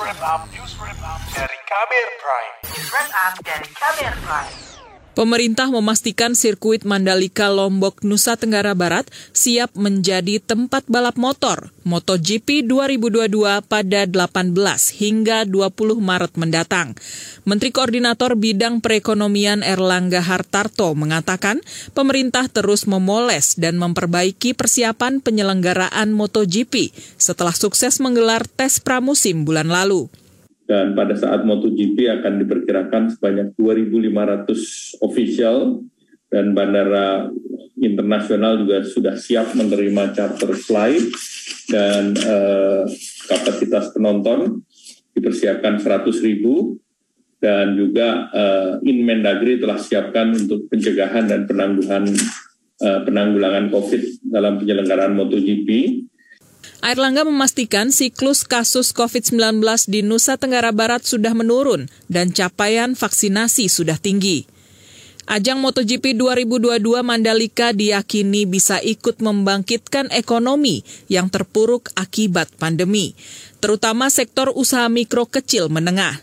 wrap up, news wrap up dari Kamer Prime. News Wrap Up dari Kamer Prime. Pemerintah memastikan sirkuit Mandalika Lombok Nusa Tenggara Barat siap menjadi tempat balap motor MotoGP 2022 pada 18 hingga 20 Maret mendatang. Menteri Koordinator Bidang Perekonomian Erlangga Hartarto mengatakan pemerintah terus memoles dan memperbaiki persiapan penyelenggaraan MotoGP setelah sukses menggelar tes pramusim bulan lalu dan pada saat MotoGP akan diperkirakan sebanyak 2.500 official dan bandara internasional juga sudah siap menerima charter flight dan eh, kapasitas penonton dipersiapkan 100 ribu. Dan juga eh, Inmendagri telah siapkan untuk pencegahan dan penangguhan eh, penanggulangan COVID dalam penyelenggaraan MotoGP Airlangga memastikan siklus kasus COVID-19 di Nusa Tenggara Barat sudah menurun dan capaian vaksinasi sudah tinggi. Ajang MotoGP 2022 Mandalika diyakini bisa ikut membangkitkan ekonomi yang terpuruk akibat pandemi, terutama sektor usaha mikro kecil menengah.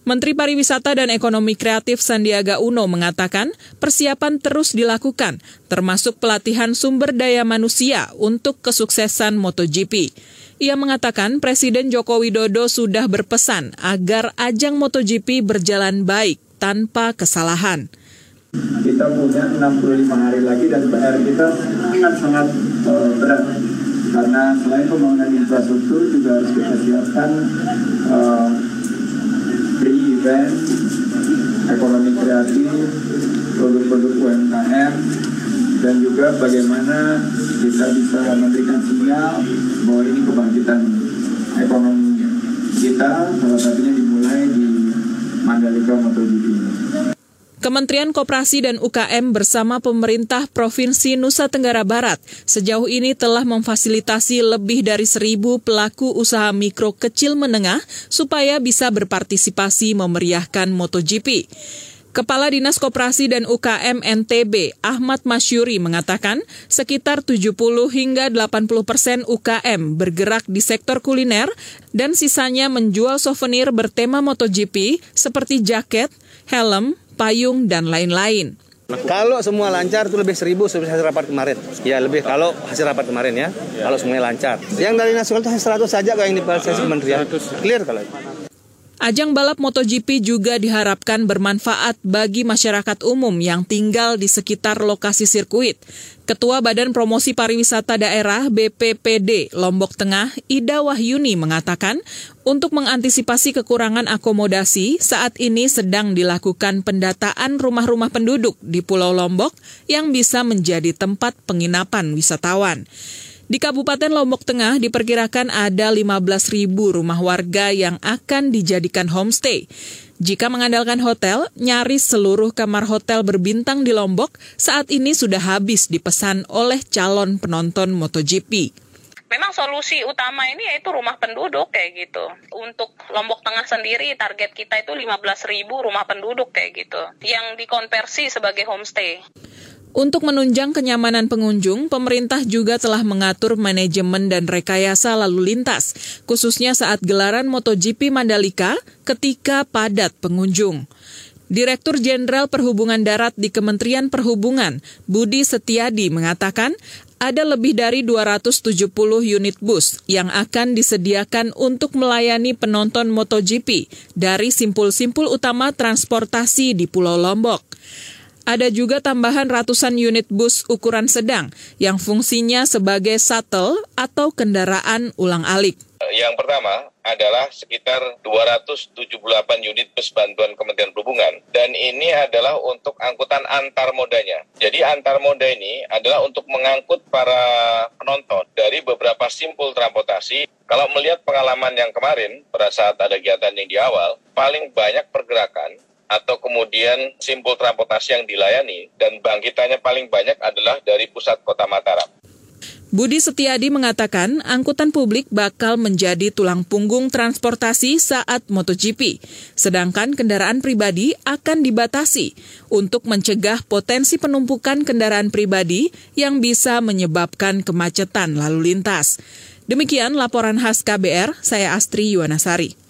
Menteri Pariwisata dan Ekonomi Kreatif Sandiaga Uno mengatakan persiapan terus dilakukan, termasuk pelatihan sumber daya manusia untuk kesuksesan MotoGP. Ia mengatakan Presiden Joko Widodo sudah berpesan agar ajang MotoGP berjalan baik tanpa kesalahan. Kita punya 65 hari lagi dan PR kita sangat-sangat uh, berat karena selain pembangunan infrastruktur juga harus kita siapkan uh, kreatif, produk-produk UMKM, dan juga bagaimana kita bisa memberikan sinyal bahwa ini kebangkitan ekonomi kita, salah satunya dimulai di Mandalika MotoGP. Kementerian Koperasi dan UKM bersama pemerintah Provinsi Nusa Tenggara Barat sejauh ini telah memfasilitasi lebih dari seribu pelaku usaha mikro kecil menengah supaya bisa berpartisipasi memeriahkan MotoGP. Kepala Dinas Koperasi dan UKM NTB, Ahmad Masyuri, mengatakan sekitar 70 hingga 80 persen UKM bergerak di sektor kuliner dan sisanya menjual souvenir bertema MotoGP seperti jaket, helm, payung, dan lain-lain. Kalau semua lancar itu lebih seribu seperti hasil rapat kemarin. Ya lebih kalau hasil rapat kemarin ya. Kalau semuanya lancar. Yang dari nasional itu 100 saja kalau yang di kementerian. Clear kalau. Ajang balap MotoGP juga diharapkan bermanfaat bagi masyarakat umum yang tinggal di sekitar lokasi sirkuit. Ketua Badan Promosi Pariwisata Daerah BPPD Lombok Tengah, Ida Wahyuni mengatakan, untuk mengantisipasi kekurangan akomodasi, saat ini sedang dilakukan pendataan rumah-rumah penduduk di Pulau Lombok yang bisa menjadi tempat penginapan wisatawan. Di Kabupaten Lombok Tengah diperkirakan ada 15.000 rumah warga yang akan dijadikan homestay. Jika mengandalkan hotel, nyaris seluruh kamar hotel berbintang di Lombok saat ini sudah habis dipesan oleh calon penonton MotoGP. Memang solusi utama ini yaitu rumah penduduk kayak gitu. Untuk Lombok Tengah sendiri target kita itu 15.000 rumah penduduk kayak gitu yang dikonversi sebagai homestay. Untuk menunjang kenyamanan pengunjung, pemerintah juga telah mengatur manajemen dan rekayasa lalu lintas, khususnya saat gelaran MotoGP Mandalika ketika padat pengunjung. Direktur Jenderal Perhubungan Darat di Kementerian Perhubungan, Budi Setiadi, mengatakan ada lebih dari 270 unit bus yang akan disediakan untuk melayani penonton MotoGP dari simpul-simpul utama transportasi di Pulau Lombok. Ada juga tambahan ratusan unit bus ukuran sedang yang fungsinya sebagai shuttle atau kendaraan ulang-alik. Yang pertama adalah sekitar 278 unit bus bantuan Kementerian Perhubungan dan ini adalah untuk angkutan antar modanya. Jadi antar moda ini adalah untuk mengangkut para penonton dari beberapa simpul transportasi. Kalau melihat pengalaman yang kemarin pada saat ada kegiatan yang di awal, paling banyak pergerakan atau kemudian simpul transportasi yang dilayani dan bangkitannya paling banyak adalah dari pusat kota Mataram. Budi Setiadi mengatakan angkutan publik bakal menjadi tulang punggung transportasi saat MotoGP, sedangkan kendaraan pribadi akan dibatasi untuk mencegah potensi penumpukan kendaraan pribadi yang bisa menyebabkan kemacetan lalu lintas. Demikian laporan khas KBR, saya Astri Yuwanasari.